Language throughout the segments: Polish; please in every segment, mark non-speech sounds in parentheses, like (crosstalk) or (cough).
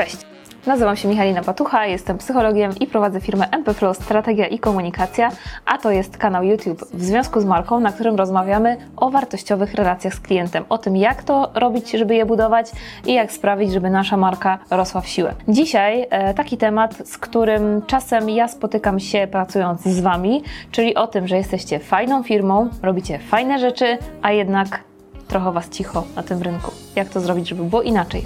Cześć! Nazywam się Michalina Patucha, jestem psychologiem i prowadzę firmę MP Flow Strategia i Komunikacja, a to jest kanał YouTube w związku z marką, na którym rozmawiamy o wartościowych relacjach z klientem, o tym jak to robić, żeby je budować i jak sprawić, żeby nasza marka rosła w siłę. Dzisiaj e, taki temat, z którym czasem ja spotykam się pracując z Wami, czyli o tym, że jesteście fajną firmą, robicie fajne rzeczy, a jednak trochę Was cicho na tym rynku. Jak to zrobić, żeby było inaczej?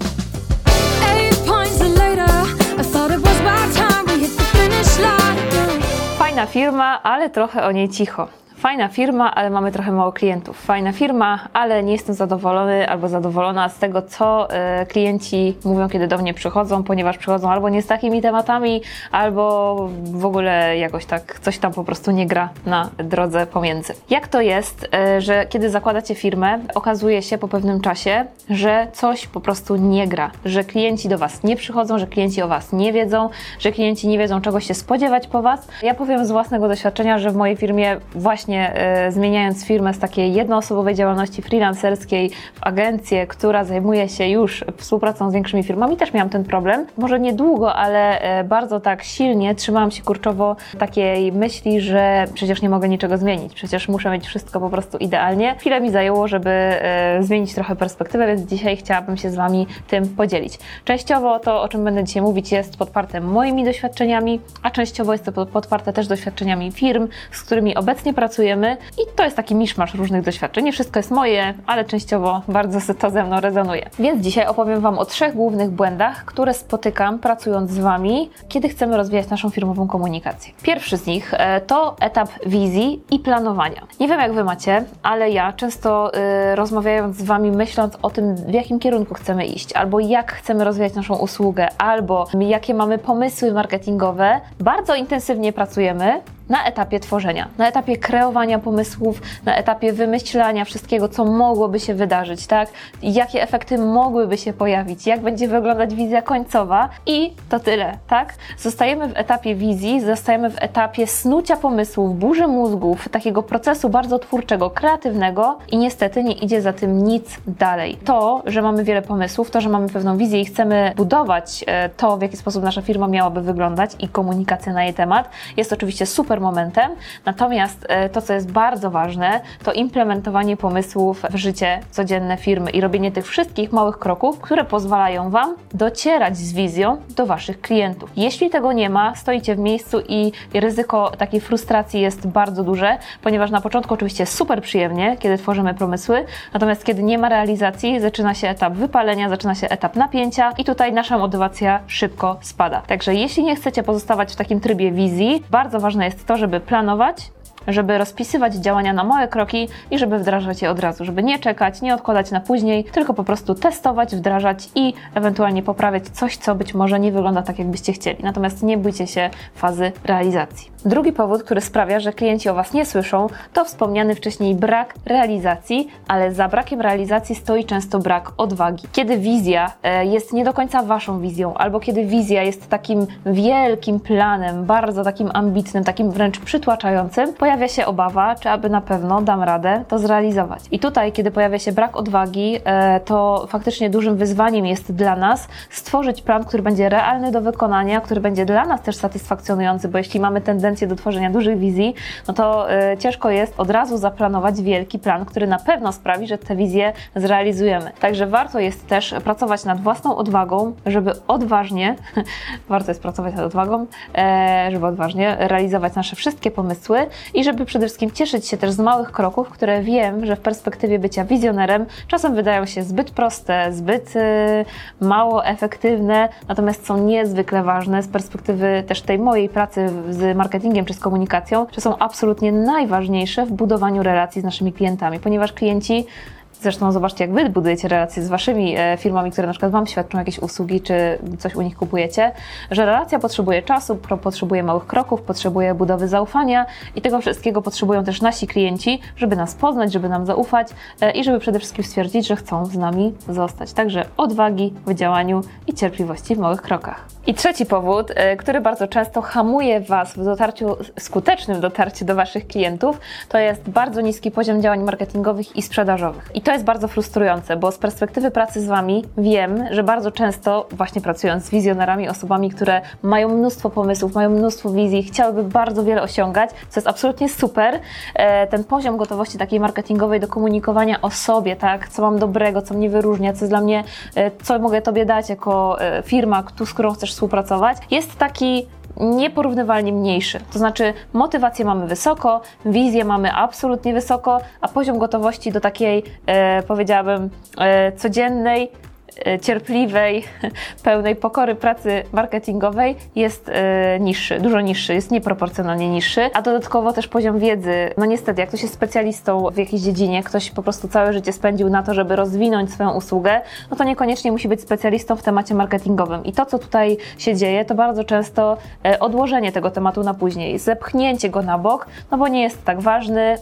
Fajna firma, ale trochę o niej cicho. Fajna firma, ale mamy trochę mało klientów. Fajna firma, ale nie jestem zadowolony albo zadowolona z tego, co e, klienci mówią, kiedy do mnie przychodzą, ponieważ przychodzą albo nie z takimi tematami, albo w ogóle jakoś tak coś tam po prostu nie gra na drodze pomiędzy. Jak to jest, e, że kiedy zakładacie firmę, okazuje się po pewnym czasie, że coś po prostu nie gra, że klienci do Was nie przychodzą, że klienci o Was nie wiedzą, że klienci nie wiedzą, czego się spodziewać po Was. Ja powiem z własnego doświadczenia, że w mojej firmie właśnie e, zmieniając firmę z takiej jednoosobowej działalności freelancerskiej w agencję, która zajmuje się już współpracą z większymi firmami, też miałam ten problem. Może niedługo, ale e, bardzo tak silnie trzymałam się kurczowo takiej myśli, że przecież nie mogę niczego zmienić, przecież muszę mieć wszystko po prostu idealnie. Chwilę mi zajęło, żeby e, zmienić trochę perspektywę, więc dzisiaj chciałabym się z Wami tym podzielić. Częściowo to, o czym będę dzisiaj mówić, jest podparte moimi doświadczeniami, a częściowo jest to pod- podparte też doświadczeniami firm, z którymi obecnie pracujemy i to jest taki miszmasz różnych doświadczeń. Nie wszystko jest moje, ale częściowo bardzo to ze mną rezonuje. Więc dzisiaj opowiem Wam o trzech głównych błędach, które spotykam pracując z Wami, kiedy chcemy rozwijać naszą firmową komunikację. Pierwszy z nich e, to etap wizji i planowania. Nie wiem jak Wy macie, ale ja często y, rozmawiając z Wami, myśląc o tym, w jakim kierunku chcemy iść, albo jak chcemy rozwijać naszą usługę, albo jakie mamy pomysły marketingowe, bardzo intensywnie pracujemy na etapie tworzenia, na etapie kreowania pomysłów, na etapie wymyślania wszystkiego, co mogłoby się wydarzyć, tak? Jakie efekty mogłyby się pojawić, jak będzie wyglądać wizja końcowa i to tyle, tak? Zostajemy w etapie wizji, zostajemy w etapie snucia pomysłów, burzy mózgów, takiego procesu bardzo twórczego, kreatywnego i niestety nie idzie za tym nic dalej. To, że mamy wiele pomysłów, to, że mamy pewną wizję i chcemy budować e, to, w jaki sposób nasza firma miałaby wyglądać i komunikacja na jej temat, jest oczywiście super momentem. Natomiast e, to, co jest bardzo ważne, to implementowanie pomysłów w życie codzienne firmy i robienie tych wszystkich małych kroków, które pozwalają Wam docierać z wizją do Waszych klientów. Jeśli tego nie ma, stoicie w miejscu i ryzyko takiej frustracji jest bardzo duże, ponieważ na początku oczywiście super przyjemnie, kiedy tworzymy pomysły, natomiast kiedy nie ma realizacji, zaczyna się etap wypalenia, zaczyna się etap napięcia i tutaj nasza motywacja szybko spada. Także jeśli nie chcecie pozostawać w takim trybie wizji, bardzo ważne jest to, żeby planować, żeby rozpisywać działania na małe kroki i żeby wdrażać je od razu, żeby nie czekać, nie odkładać na później, tylko po prostu testować, wdrażać i ewentualnie poprawiać coś, co być może nie wygląda tak, jakbyście chcieli. Natomiast nie bójcie się fazy realizacji. Drugi powód, który sprawia, że klienci o Was nie słyszą, to wspomniany wcześniej brak realizacji, ale za brakiem realizacji stoi często brak odwagi. Kiedy wizja e, jest nie do końca Waszą wizją, albo kiedy wizja jest takim wielkim planem, bardzo takim ambitnym, takim wręcz przytłaczającym, pojawia się obawa, czy aby na pewno dam radę to zrealizować. I tutaj, kiedy pojawia się brak odwagi, e, to faktycznie dużym wyzwaniem jest dla nas stworzyć plan, który będzie realny do wykonania, który będzie dla nas też satysfakcjonujący, bo jeśli mamy tendencję do tworzenia dużych wizji, no to e, ciężko jest od razu zaplanować wielki plan, który na pewno sprawi, że tę wizję zrealizujemy. Także warto jest też pracować nad własną odwagą, żeby odważnie, (laughs) warto jest pracować nad odwagą, e, żeby odważnie realizować nasze wszystkie pomysły i żeby przede wszystkim cieszyć się też z małych kroków, które wiem, że w perspektywie bycia wizjonerem czasem wydają się zbyt proste, zbyt e, mało efektywne, natomiast są niezwykle ważne z perspektywy też tej mojej pracy z marketingiem czy z komunikacją, że są absolutnie najważniejsze w budowaniu relacji z naszymi klientami, ponieważ klienci Zresztą zobaczcie, jak Wy budujecie relacje z Waszymi e, firmami, które na przykład Wam świadczą jakieś usługi, czy coś u nich kupujecie, że relacja potrzebuje czasu, potrzebuje małych kroków, potrzebuje budowy zaufania i tego wszystkiego potrzebują też nasi klienci, żeby nas poznać, żeby nam zaufać e, i żeby przede wszystkim stwierdzić, że chcą z nami zostać. Także odwagi w działaniu i cierpliwości w małych krokach. I trzeci powód, e, który bardzo często hamuje Was w dotarciu, skutecznym dotarciu do Waszych klientów, to jest bardzo niski poziom działań marketingowych i sprzedażowych. I to jest bardzo frustrujące, bo z perspektywy pracy z Wami wiem, że bardzo często właśnie pracując z wizjonerami, osobami, które mają mnóstwo pomysłów, mają mnóstwo wizji, chciałyby bardzo wiele osiągać, co jest absolutnie super. E, ten poziom gotowości takiej marketingowej do komunikowania o sobie, tak, co mam dobrego, co mnie wyróżnia, co jest dla mnie, e, co mogę Tobie dać jako e, firma, tu- z którą chcesz współpracować, jest taki nieporównywalnie mniejszy. To znaczy, motywację mamy wysoko, wizję mamy absolutnie wysoko, a poziom gotowości do takiej, e, powiedziałabym, e, codziennej, cierpliwej, (laughs) pełnej pokory pracy marketingowej jest e, niższy, dużo niższy, jest nieproporcjonalnie niższy, a dodatkowo też poziom wiedzy, no niestety, jak ktoś jest specjalistą w jakiejś dziedzinie, ktoś po prostu całe życie spędził na to, żeby rozwinąć swoją usługę, no to niekoniecznie musi być specjalistą w temacie marketingowym. I to, co tutaj się dzieje, to bardzo często e, odłożenie tego tematu na później, zepchnięcie go na bok, no bo nie jest tak ważny,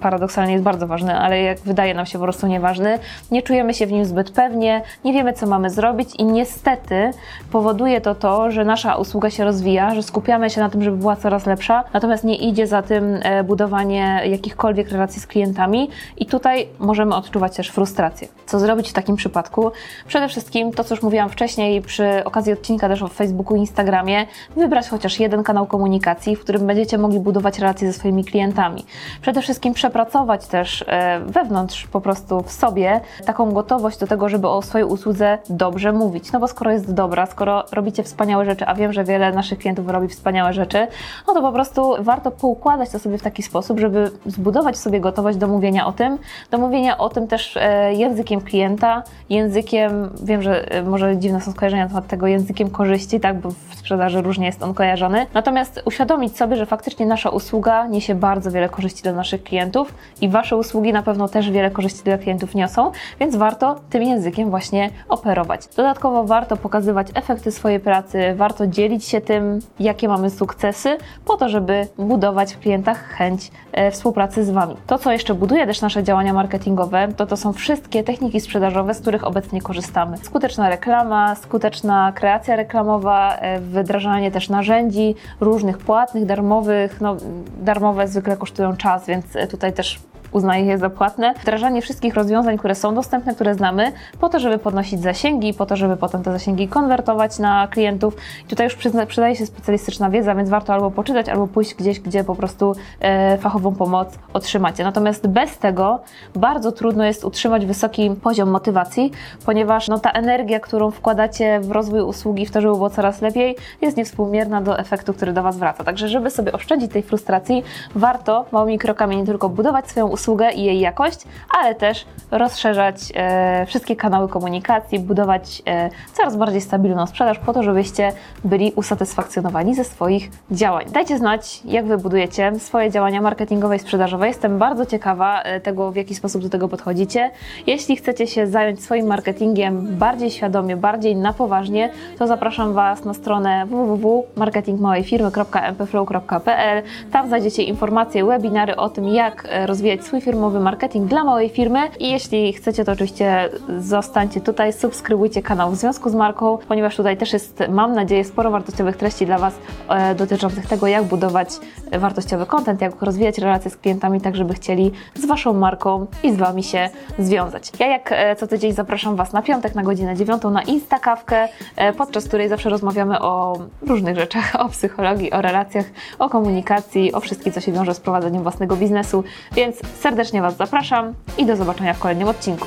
paradoksalnie jest bardzo ważny, ale jak wydaje nam się po prostu nieważny, nie czujemy się w nim zbyt pewnie, nie wiemy, co mamy zrobić i niestety powoduje to to, że nasza usługa się rozwija, że skupiamy się na tym, żeby była coraz lepsza, natomiast nie idzie za tym e, budowanie jakichkolwiek relacji z klientami i tutaj możemy odczuwać też frustrację. Co zrobić w takim przypadku? Przede wszystkim to, co już mówiłam wcześniej przy okazji odcinka też o Facebooku i Instagramie, wybrać chociaż jeden kanał komunikacji, w którym będziecie mogli budować relacje ze swoimi klientami. Przede wszystkim przepracować też e, wewnątrz po prostu w sobie taką gotowość do tego, żeby o swojej usłudze dobrze mówić. No bo skoro jest dobra, skoro robicie wspaniałe rzeczy, a wiem, że wiele naszych klientów robi wspaniałe rzeczy, no to po prostu warto poukładać to sobie w taki sposób, żeby zbudować sobie gotowość do mówienia o tym, do mówienia o tym też e, językiem klienta, językiem, wiem, że e, może dziwne są skojarzenia na temat tego językiem korzyści, tak, bo w sprzedaży różnie jest on kojarzony. Natomiast uświadomić sobie, że faktycznie nasza usługa niesie bardzo wiele korzyści dla naszych klientów i Wasze usługi na pewno też wiele korzyści dla klientów niosą, więc warto tym językiem właśnie operować. Dodatkowo warto pokazywać efekty swojej pracy, warto dzielić się tym, jakie mamy sukcesy, po to, żeby budować w klientach chęć e, współpracy z Wami. To, co jeszcze buduje też nasze działania marketingowe, to to są wszystkie techniki sprzedażowe, z których obecnie korzystamy. Skuteczna reklama, skuteczna kreacja reklamowa, e, wdrażanie też narzędzi różnych płatnych, darmowych. No, darmowe zwykle kosztują czas, więc e, tutaj też uznaje je za płatne. Wdrażanie wszystkich rozwiązań, które są dostępne, które znamy, po to, żeby podnosić zasięgi, po to, żeby potem te zasięgi konwertować na klientów. I tutaj już przydaje się specjalistyczna wiedza, więc warto albo poczytać, albo pójść gdzieś, gdzie po prostu e, fachową pomoc otrzymacie. Natomiast bez tego bardzo trudno jest utrzymać wysoki poziom motywacji, ponieważ no, ta energia, którą wkładacie w rozwój usługi, w to, żeby było coraz lepiej, jest niewspółmierna do efektu, który do Was wraca. Także, żeby sobie oszczędzić tej frustracji, warto małymi krokami nie tylko budować swoją usługę, i jej jakość, ale też rozszerzać e, wszystkie kanały komunikacji, budować e, coraz bardziej stabilną sprzedaż po to, żebyście byli usatysfakcjonowani ze swoich działań. Dajcie znać, jak Wy budujecie swoje działania marketingowe i sprzedażowe. Jestem bardzo ciekawa e, tego, w jaki sposób do tego podchodzicie. Jeśli chcecie się zająć swoim marketingiem bardziej świadomie, bardziej na poważnie, to zapraszam Was na stronę www.marketingmałejfirmy.mpflow.pl. Tam znajdziecie informacje, webinary o tym, jak e, rozwijać firmowy marketing dla małej firmy. I jeśli chcecie, to oczywiście zostańcie tutaj, subskrybujcie kanał w związku z marką, ponieważ tutaj też jest, mam nadzieję, sporo wartościowych treści dla Was e, dotyczących tego, jak budować wartościowy content, jak rozwijać relacje z klientami, tak żeby chcieli z Waszą marką i z Wami się związać. Ja jak e, co tydzień zapraszam Was na piątek na godzinę 9 na Instakawkę, e, podczas której zawsze rozmawiamy o różnych rzeczach, (laughs) o psychologii, o relacjach, o komunikacji, o wszystkim, co się wiąże z prowadzeniem własnego biznesu, więc serdecznie Was zapraszam i do zobaczenia w kolejnym odcinku.